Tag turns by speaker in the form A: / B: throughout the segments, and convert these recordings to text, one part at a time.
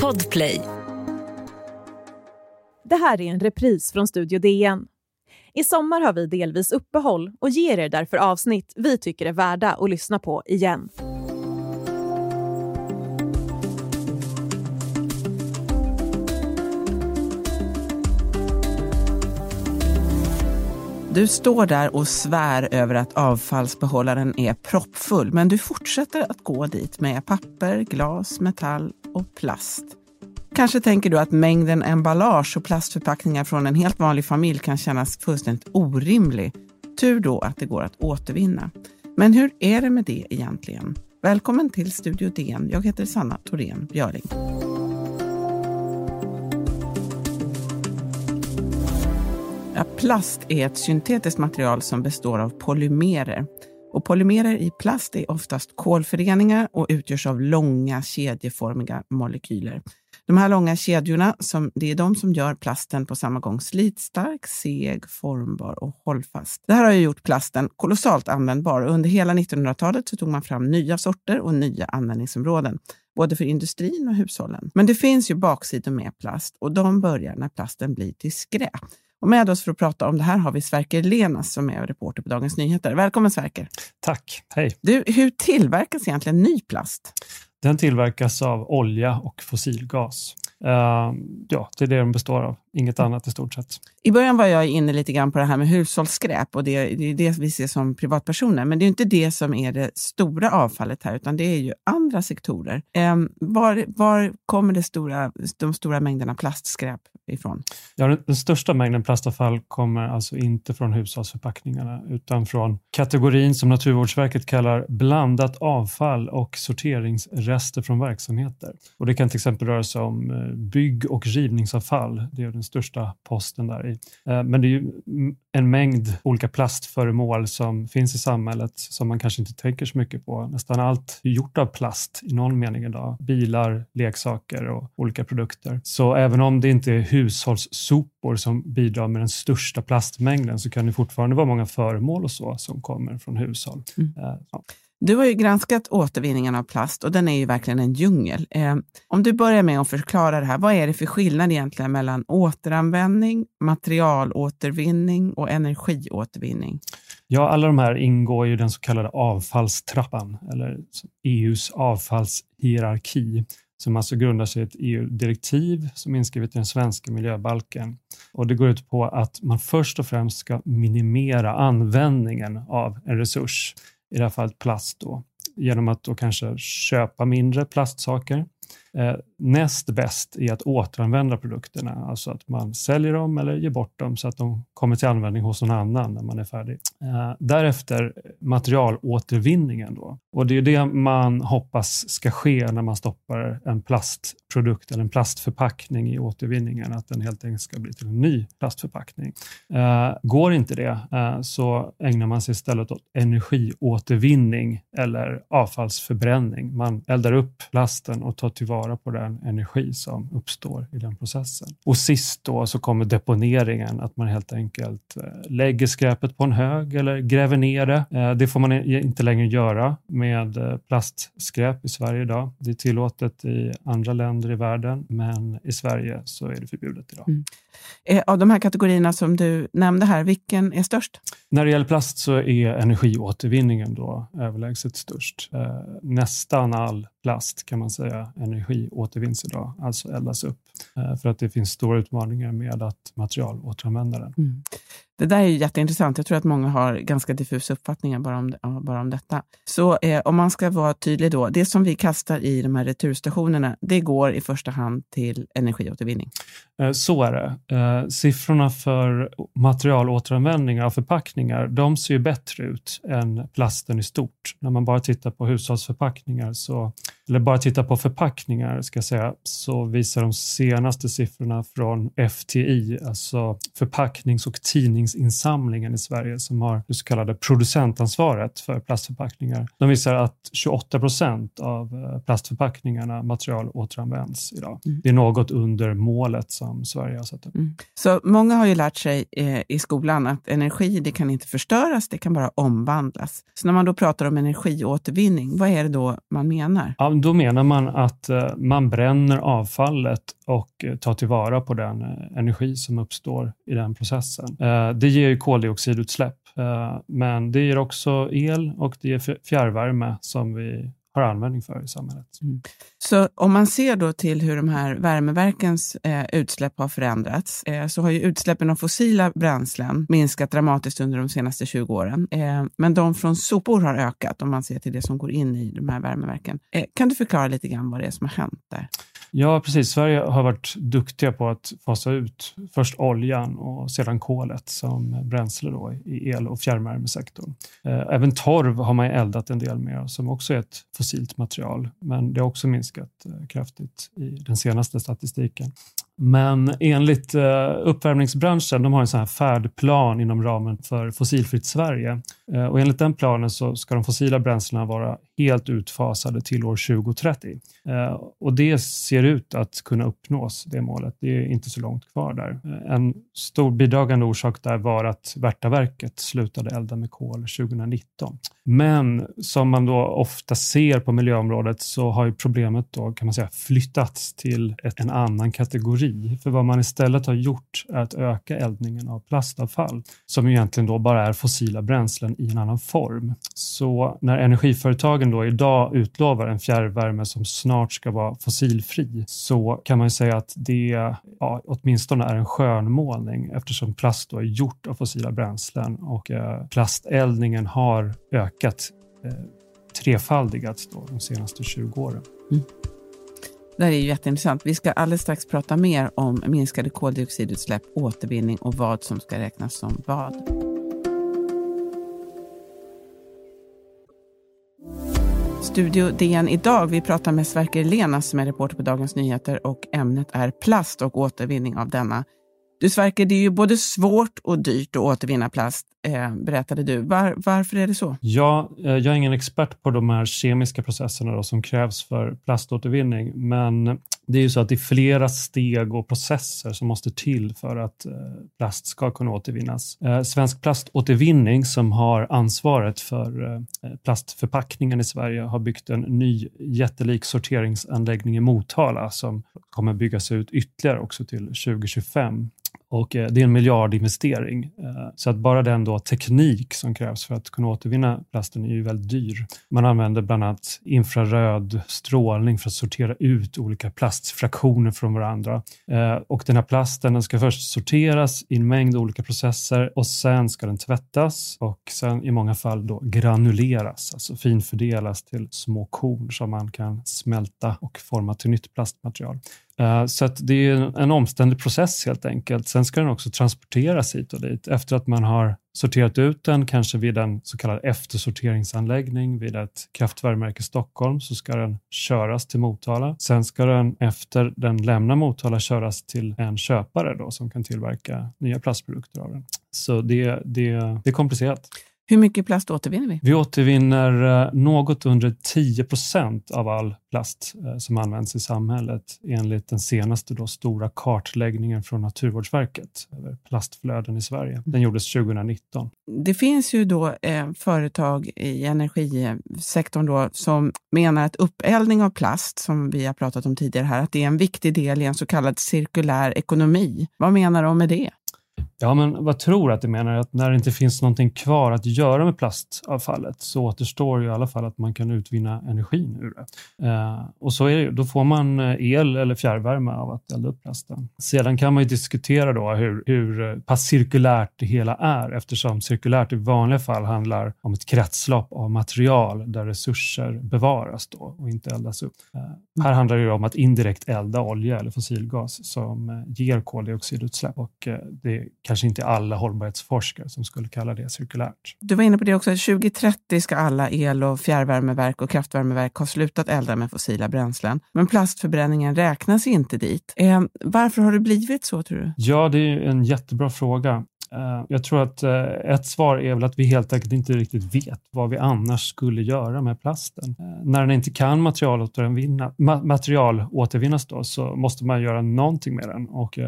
A: Podplay.
B: Det här är en repris från Studio DN. I sommar har vi delvis uppehåll och ger er därför avsnitt vi tycker är värda att lyssna på igen.
C: Du står där och svär över att avfallsbehållaren är proppfull, men du fortsätter att gå dit med papper, glas, metall och plast. Kanske tänker du att mängden emballage och plastförpackningar från en helt vanlig familj kan kännas fullständigt orimlig. Tur då att det går att återvinna. Men hur är det med det egentligen? Välkommen till Studio DN. Jag heter Sanna Thorén Björling. Ja, plast är ett syntetiskt material som består av polymerer. Och polymerer i plast är oftast kolföreningar och utgörs av långa kedjeformiga molekyler. De här långa kedjorna, som, det är de som gör plasten på samma gång slitstark, seg, formbar och hållfast. Det här har ju gjort plasten kolossalt användbar och under hela 1900-talet så tog man fram nya sorter och nya användningsområden, både för industrin och hushållen. Men det finns ju baksidor med plast och de börjar när plasten blir till skräp. Och med oss för att prata om det här har vi Sverker Lenas som är reporter på Dagens Nyheter. Välkommen Sverker!
D: Tack, hej!
C: Du, hur tillverkas egentligen ny plast?
D: Den tillverkas av olja och fossilgas. Uh, ja, det är det den består av, inget annat i stort sett.
C: I början var jag inne lite grann på det här med hushållsskräp och det, det är det vi ser som privatpersoner. Men det är inte det som är det stora avfallet här, utan det är ju andra sektorer. Um, var, var kommer det stora, de stora mängderna plastskräp ifrån?
D: Ja, den, den största mängden plastavfall kommer alltså inte från hushållsförpackningarna, utan från kategorin som Naturvårdsverket kallar blandat avfall och sorteringsrester från verksamheter. Och det kan till exempel röra sig om eh, bygg och rivningsavfall. Det är den största posten där i. Eh, men det är ju en mängd olika plastföremål som finns i samhället som man kanske inte tänker så mycket på. Nästan allt är gjort av plast i någon mening idag. Bilar, leksaker och olika produkter. Så även om det inte är hushållssopor som bidrar med den största plastmängden så kan det fortfarande vara många föremål och så som kommer från hushåll. Mm. Eh, ja.
C: Du har ju granskat återvinningen av plast och den är ju verkligen en djungel. Eh, om du börjar med att förklara det här, vad är det för skillnad egentligen mellan återanvändning, materialåtervinning och energiåtervinning?
D: Ja, alla de här ingår i den så kallade avfallstrappan, eller EUs avfallshierarki, som alltså grundar sig i ett EU-direktiv som är inskrivet i den svenska miljöbalken. Och det går ut på att man först och främst ska minimera användningen av en resurs i det här fallet plast, då, genom att då kanske köpa mindre plastsaker. Eh, näst bäst är att återanvända produkterna, alltså att man säljer dem eller ger bort dem så att de kommer till användning hos någon annan när man är färdig. Eh, därefter materialåtervinningen. Då. Och det är det man hoppas ska ske när man stoppar en plastprodukt eller en plastförpackning i återvinningen, att den helt enkelt ska bli till en ny plastförpackning. Eh, går inte det eh, så ägnar man sig istället åt energiåtervinning eller avfallsförbränning. Man eldar upp plasten och tar tillvara på den energi som uppstår i den processen. Och sist då så kommer deponeringen, att man helt enkelt eh, lägger skräpet på en hög eller gräver ner det. Eh, det får man inte längre göra med eh, plastskräp i Sverige idag. Det är tillåtet i andra länder i världen, men i Sverige så är det förbjudet idag. Mm.
C: Av de här kategorierna som du nämnde här, vilken är störst?
D: När det gäller plast så är energiåtervinningen då överlägset störst. Nästan all plast kan man säga energiåtervinns idag, alltså eldas upp. Eh, för att det finns stora utmaningar med att materialåteranvända den. Mm.
C: Det där är ju jätteintressant. Jag tror att många har ganska diffusa uppfattningar bara om, bara om detta. Så eh, om man ska vara tydlig då, det som vi kastar i de här returstationerna, det går i första hand till energiåtervinning?
D: Eh, så är det. Eh, siffrorna för materialåteranvändning av förpackningar, de ser ju bättre ut än plasten i stort. När man bara tittar på hushållsförpackningar, så, eller bara tittar på förpackningar, ska säga, så visar de senaste siffrorna från FTI, alltså förpacknings och tidnings plastförpackningsinsamlingen i Sverige som har det så kallade producentansvaret för plastförpackningar. De visar att 28 procent av eh, plastförpackningarna material återanvänds idag. Mm. Det är något under målet som Sverige har satt upp. Mm.
C: Så många har ju lärt sig eh, i skolan att energi det kan inte förstöras, det kan bara omvandlas. Så när man då pratar om energiåtervinning, vad är det då man menar?
D: Ja, då menar man att eh, man bränner avfallet och eh, tar tillvara på den eh, energi som uppstår i den processen. Det ger ju koldioxidutsläpp, men det ger också el och det ger fjärrvärme som vi har användning för i samhället. Mm.
C: Så om man ser då till hur de här värmeverkens eh, utsläpp har förändrats, eh, så har ju utsläppen av fossila bränslen minskat dramatiskt under de senaste 20 åren. Eh, men de från sopor har ökat om man ser till det som går in i de här värmeverken. kan du förklara lite grann vad det är som har hänt där?
D: Ja, precis. Sverige har varit duktiga på att fasa ut först oljan och sedan kolet som bränsle då i el och fjärrvärmesektorn. Eh, även torv har man eldat en del med som också är ett fossilt material, men det har också minskat eh, kraftigt i den senaste statistiken. Men enligt eh, uppvärmningsbranschen, de har en sån här färdplan inom ramen för Fossilfritt Sverige. Eh, och enligt den planen så ska de fossila bränslena vara helt utfasade till år 2030. Eh, och det ser ut att kunna uppnås, det målet. Det är inte så långt kvar där. En stor bidragande orsak där var att Värtaverket slutade elda med kol 2019. Men som man då ofta ser på miljöområdet så har ju problemet då kan man säga flyttats till ett, en annan kategori. För vad man istället har gjort är att öka eldningen av plastavfall som egentligen då bara är fossila bränslen i en annan form. Så när energiföretagen då idag utlovar en fjärrvärme som snart ska vara fossilfri så kan man säga att det ja, åtminstone är en skönmålning eftersom plast då är gjort av fossila bränslen och eh, plasteldningen har ökat eh, trefaldigats då de senaste 20 åren. Mm.
C: Det här är jätteintressant. Vi ska alldeles strax prata mer om minskade koldioxidutsläpp, återvinning och vad som ska räknas som vad. Studio DN idag. Vi pratar med Sverker Lena som är reporter på Dagens Nyheter och ämnet är plast och återvinning av denna. Du Sverker, det är ju både svårt och dyrt att återvinna plast, eh, berättade du. Var, varför är det så?
D: Ja, eh, jag är ingen expert på de här kemiska processerna då, som krävs för plaståtervinning, men det är ju så att det är flera steg och processer som måste till för att eh, plast ska kunna återvinnas. Eh, Svensk plaståtervinning som har ansvaret för plastförpackningen i Sverige har byggt en ny jättelik sorteringsanläggning i Motala som kommer byggas ut ytterligare också till 2025 och eh, det är en miljardinvestering. Eh, så att bara den då teknik som krävs för att kunna återvinna plasten är ju väldigt dyr. Man använder bland annat infraröd strålning för att sortera ut olika plastfraktioner från varandra. Eh, och den här plasten den ska först sorteras i en mängd olika processer och sen ska den tvättas och sen i många fall då granuleras, alltså finfördelas till små korn som man kan smälta och forma till nytt plastmaterial. Eh, så att det är en omständig process helt enkelt. Sen ska den också transporteras hit och dit. Efter att man har sorterat ut den, kanske vid en så kallad eftersorteringsanläggning vid ett kraftvärmeverk i Stockholm, så ska den köras till Motala. Sen ska den efter den lämnar Motala köras till en köpare då, som kan tillverka nya plastprodukter av den. Så det, det, det är komplicerat.
C: Hur mycket plast återvinner vi?
D: Vi återvinner eh, något under 10 procent av all plast eh, som används i samhället enligt den senaste då stora kartläggningen från Naturvårdsverket över plastflöden i Sverige. Den gjordes 2019.
C: Det finns ju då eh, företag i energisektorn då som menar att uppeldning av plast, som vi har pratat om tidigare här, att det är en viktig del i en så kallad cirkulär ekonomi. Vad menar de med det?
D: Ja, men vad tror att du menar? Att när det inte finns någonting kvar att göra med plastavfallet så återstår ju i alla fall att man kan utvinna energin ur det. Eh, och så är det ju. Då får man eh, el eller fjärrvärme av att elda upp plasten. Sedan kan man ju diskutera då hur, hur eh, pass cirkulärt det hela är eftersom cirkulärt i vanliga fall handlar om ett kretslopp av material där resurser bevaras då och inte eldas upp. Eh, här handlar det om att indirekt elda olja eller fossilgas som eh, ger koldioxidutsläpp och eh, det kanske inte alla hållbarhetsforskare som skulle kalla det cirkulärt.
C: Du var inne på det också, 2030 ska alla el och fjärrvärmeverk och kraftvärmeverk ha slutat elda med fossila bränslen. Men plastförbränningen räknas inte dit. Eh, varför har det blivit så tror du?
D: Ja, det är en jättebra fråga. Eh, jag tror att eh, ett svar är väl att vi helt enkelt inte riktigt vet vad vi annars skulle göra med plasten. Eh, när den inte kan materialåtervinna, materialåtervinnas då, så måste man göra någonting med den och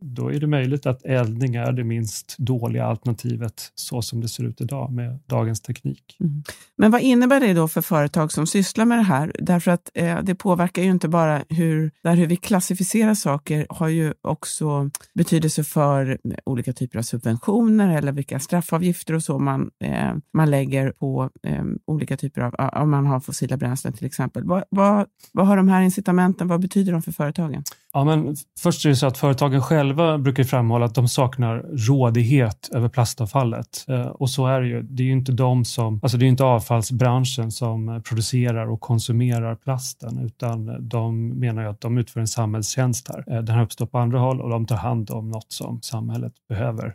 D: då är det möjligt att eldning är det minst dåliga alternativet så som det ser ut idag med dagens teknik. Mm.
C: Men vad innebär det då för företag som sysslar med det här? Därför att eh, det påverkar ju inte bara hur, där hur vi klassificerar saker har ju också betydelse för olika typer av subventioner eller vilka straffavgifter och så man, eh, man lägger på eh, olika typer av, om man har fossila bränslen till exempel. Vad, vad, vad har de här incitamenten, vad betyder de för företagen?
D: Ja, men först är det så att företagen själva brukar framhålla att de saknar rådighet över plastavfallet. Eh, och så är det ju. Det är ju inte de som, alltså det är inte avfallsbranschen som eh, producerar och konsumerar plasten, utan eh, de menar ju att de utför en samhällstjänst här. Den har uppstått på andra håll och de tar hand om något som samhället behöver.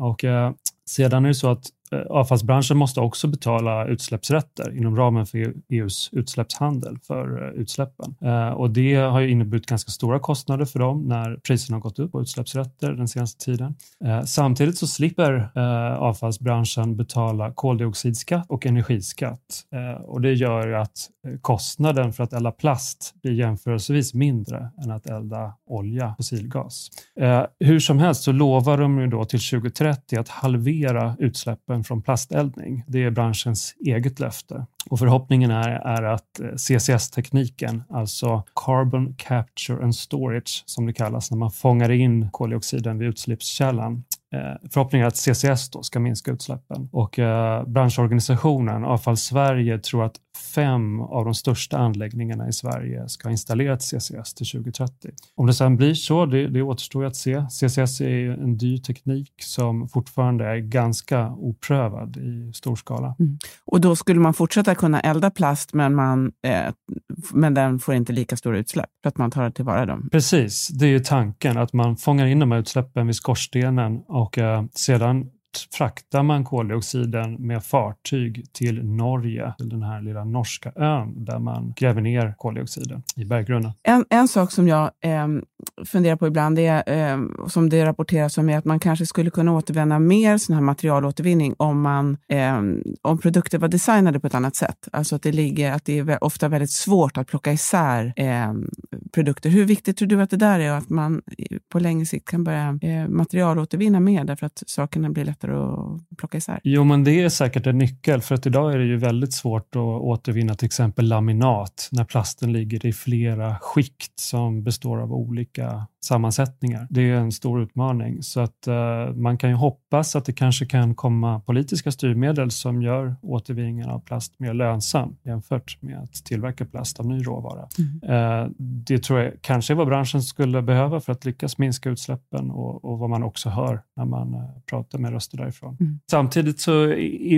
D: Och sedan är det så att Eh, avfallsbranschen måste också betala utsläppsrätter inom ramen för EUs e utsläppshandel för eh, utsläppen. Eh, och det har ju inneburit ganska stora kostnader för dem när priserna har gått upp på utsläppsrätter den senaste tiden. Samtidigt så slipper avfallsbranschen betala koldioxidskatt och energiskatt och det gör att kostnaden för att elda plast blir jämförelsevis mindre än att elda olja, fossilgas. Hur som helst så lovar de ju då till 2030 att halvera utsläppen utsläppen från plasteldning. Det är branschens eget löfte. Och förhoppningen är, är att eh, CCS-tekniken, alltså Carbon Capture and Storage som det kallas, när man fångar in koldioxiden vid utsläppskällan, eh, förhoppningen är att CCS då ska minska utsläppen och eh, branschorganisationen Avfall Sverige tror att fem av de största anläggningarna i Sverige ska ha installerat CCS till 2030. Om det sen blir så, det, det återstår att se. CCS är en dyr teknik som fortfarande är ganska oprövad i stor skala. Mm.
C: Och då skulle man fortsätta kunna elda plast, men, man, eh, men den får inte lika stora utsläpp för att man tar tillvara dem?
D: Precis, det är tanken att man fångar in de här utsläppen vid skorstenen och eh, sedan fraktar man koldioxiden med fartyg till Norge, till den här lilla norska ön där man gräver ner koldioxiden i berggrunden.
C: En, en sak som jag eh, funderar på ibland, är, eh, som det rapporteras om, är att man kanske skulle kunna återvända mer sån här materialåtervinning om, man, eh, om produkter var designade på ett annat sätt. Alltså att det, ligger, att det är ofta väldigt svårt att plocka isär eh, produkter. Hur viktigt tror du att det där är och att man på längre sikt kan börja eh, materialåtervinna mer därför att sakerna blir lättare att plocka isär?
D: Jo, men det är säkert en nyckel för att idag är det ju väldigt svårt att återvinna till exempel laminat när plasten ligger i flera skikt som består av olika sammansättningar. Det är en stor utmaning så att uh, man kan ju hoppas att det kanske kan komma politiska styrmedel som gör återvinningen av plast mer lönsam jämfört med att tillverka plast av ny råvara. Mm. Uh, det tror jag kanske är vad branschen skulle behöva för att lyckas minska utsläppen och, och vad man också hör när man uh, pratar med röster därifrån. Mm. Samtidigt så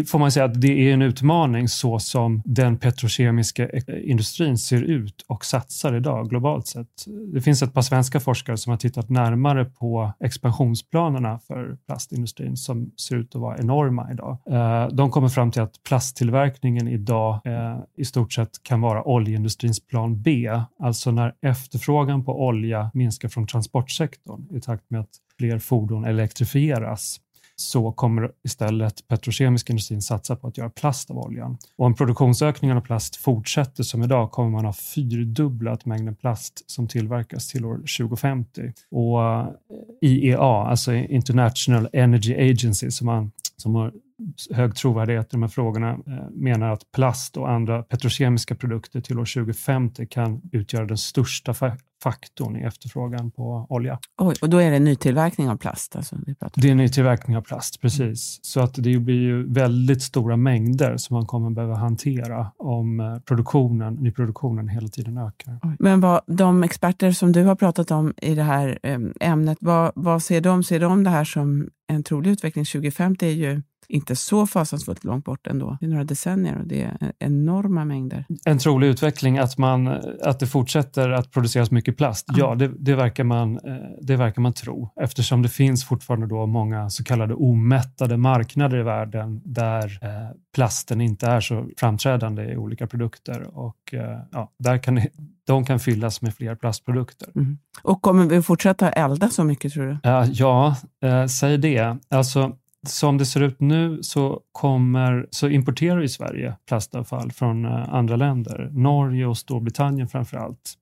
D: får man säga att det är en utmaning så som den petrokemiska industrin ser ut och satsar idag globalt sett. Det finns ett par svenska Svenska forskare som har tittat närmare på expansionsplanerna för plastindustrin som ser ut att vara enorma idag. Eh, de kommer fram till att plasttillverkningen idag eh, i stort sett kan vara oljeindustrins plan B, alltså när efterfrågan på olja minskar från transportsektorn i takt med att fler fordon elektrifieras så kommer istället petrokemisk industrin satsa på att göra plast av oljan. Och om produktionsökningen av plast fortsätter som idag kommer man ha fyrdubblat mängden plast som tillverkas till år 2050. Och eh, IEA, alltså International Energy Agency, som, man, som har hög trovärdighet i de här frågorna eh, menar att plast och andra petrokemiska produkter till år 2050 kan utgöra den största faktorn i efterfrågan på olja.
C: Oj, och då är det nytillverkning av plast? Alltså, vi pratar.
D: Det är nytillverkning av plast, precis. Mm. Så att det blir ju väldigt stora mängder som man kommer behöva hantera om eh, produktionen, nyproduktionen hela tiden ökar.
C: Oj. Men vad, de experter som du har pratat om i det här ämnet, vad, vad ser de? Ser de det här som en trolig utveckling 2050 är ju inte så fasansfullt långt bort ändå. Det är några decennier och det är enorma mängder.
D: En trolig utveckling att, man, att det fortsätter att produceras mycket plast, mm. ja det, det, verkar man, eh, det verkar man tro eftersom det finns fortfarande då många så kallade omättade marknader i världen där eh, plasten inte är så framträdande i olika produkter och eh, ja, där kan de kan fyllas med fler plastprodukter. Mm.
C: Och kommer vi fortsätta elda så mycket tror du?
D: Uh, ja, uh, säg det. Alltså, som det ser ut nu så, kommer, så importerar ju Sverige plastavfall från eh, andra länder. Norge och Storbritannien framför allt.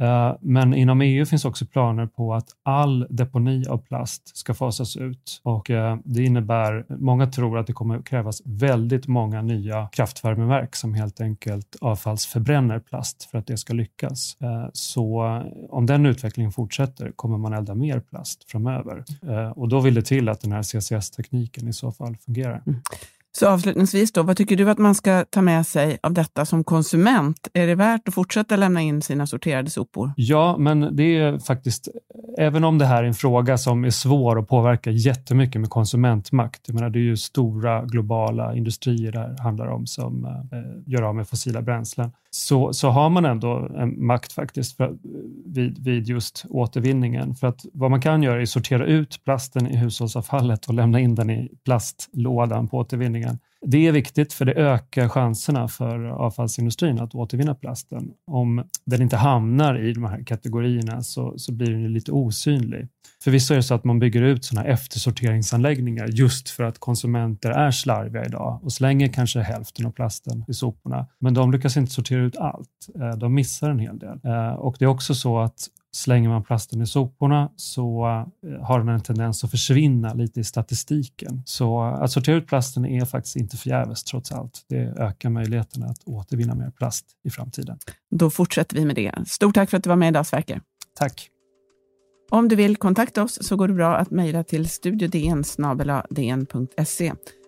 D: Eh, men inom EU finns också planer på att all deponi av plast ska fasas ut och eh, det innebär, många tror att det kommer krävas väldigt många nya kraftvärmeverk som helt enkelt avfallsförbränner plast för att det ska lyckas. Eh, så om den utvecklingen fortsätter kommer man elda mer plast framöver och då vill det till att den här CCS-tekniken i så fall fungerar. Mm.
C: Så avslutningsvis, då, vad tycker du att man ska ta med sig av detta som konsument? Är det värt att fortsätta lämna in sina sorterade sopor?
D: Ja, men det är faktiskt, även om det här är en fråga som är svår att påverka jättemycket med konsumentmakt, jag menar det är ju stora globala industrier det här handlar om som eh, gör av med fossila bränslen, så, så har man ändå en makt faktiskt för, vid, vid just återvinningen. För att vad man kan göra är att sortera ut plasten i hushållsavfallet och lämna in den i plastlådan på återvinningen. Det är viktigt för det ökar chanserna för avfallsindustrin att återvinna plasten. Om den inte hamnar i de här kategorierna så, så blir den lite osynlig. Förvisso är det så att man bygger ut sådana eftersorteringsanläggningar just för att konsumenter är slarviga idag och slänger kanske hälften av plasten i soporna. Men de lyckas inte sortera ut allt. Eh, de missar en hel del. Eh, och det är också så att slänger man plasten i soporna så eh, har den en tendens att försvinna lite i statistiken. Så att sortera ut plasten är faktiskt inte förgäves trots allt. Det ökar möjligheterna att återvinna mer plast i framtiden.
C: Då fortsätter vi med det. Stort tack för att du var med idag Sverker.
D: Tack.
C: Om du vill kontakta oss så går det bra att mejla till studiodn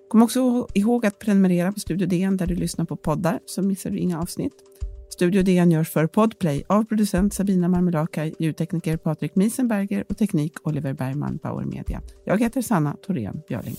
C: Kom också ihåg att prenumerera på Studio DN där du lyssnar på poddar så missar du inga avsnitt. Studio DN görs för Podplay av producent Sabina Marmelakai, ljudtekniker Patrik Miesenberger och teknik Oliver Bergman, Bauer Media. Jag heter Sanna Thorén Björling.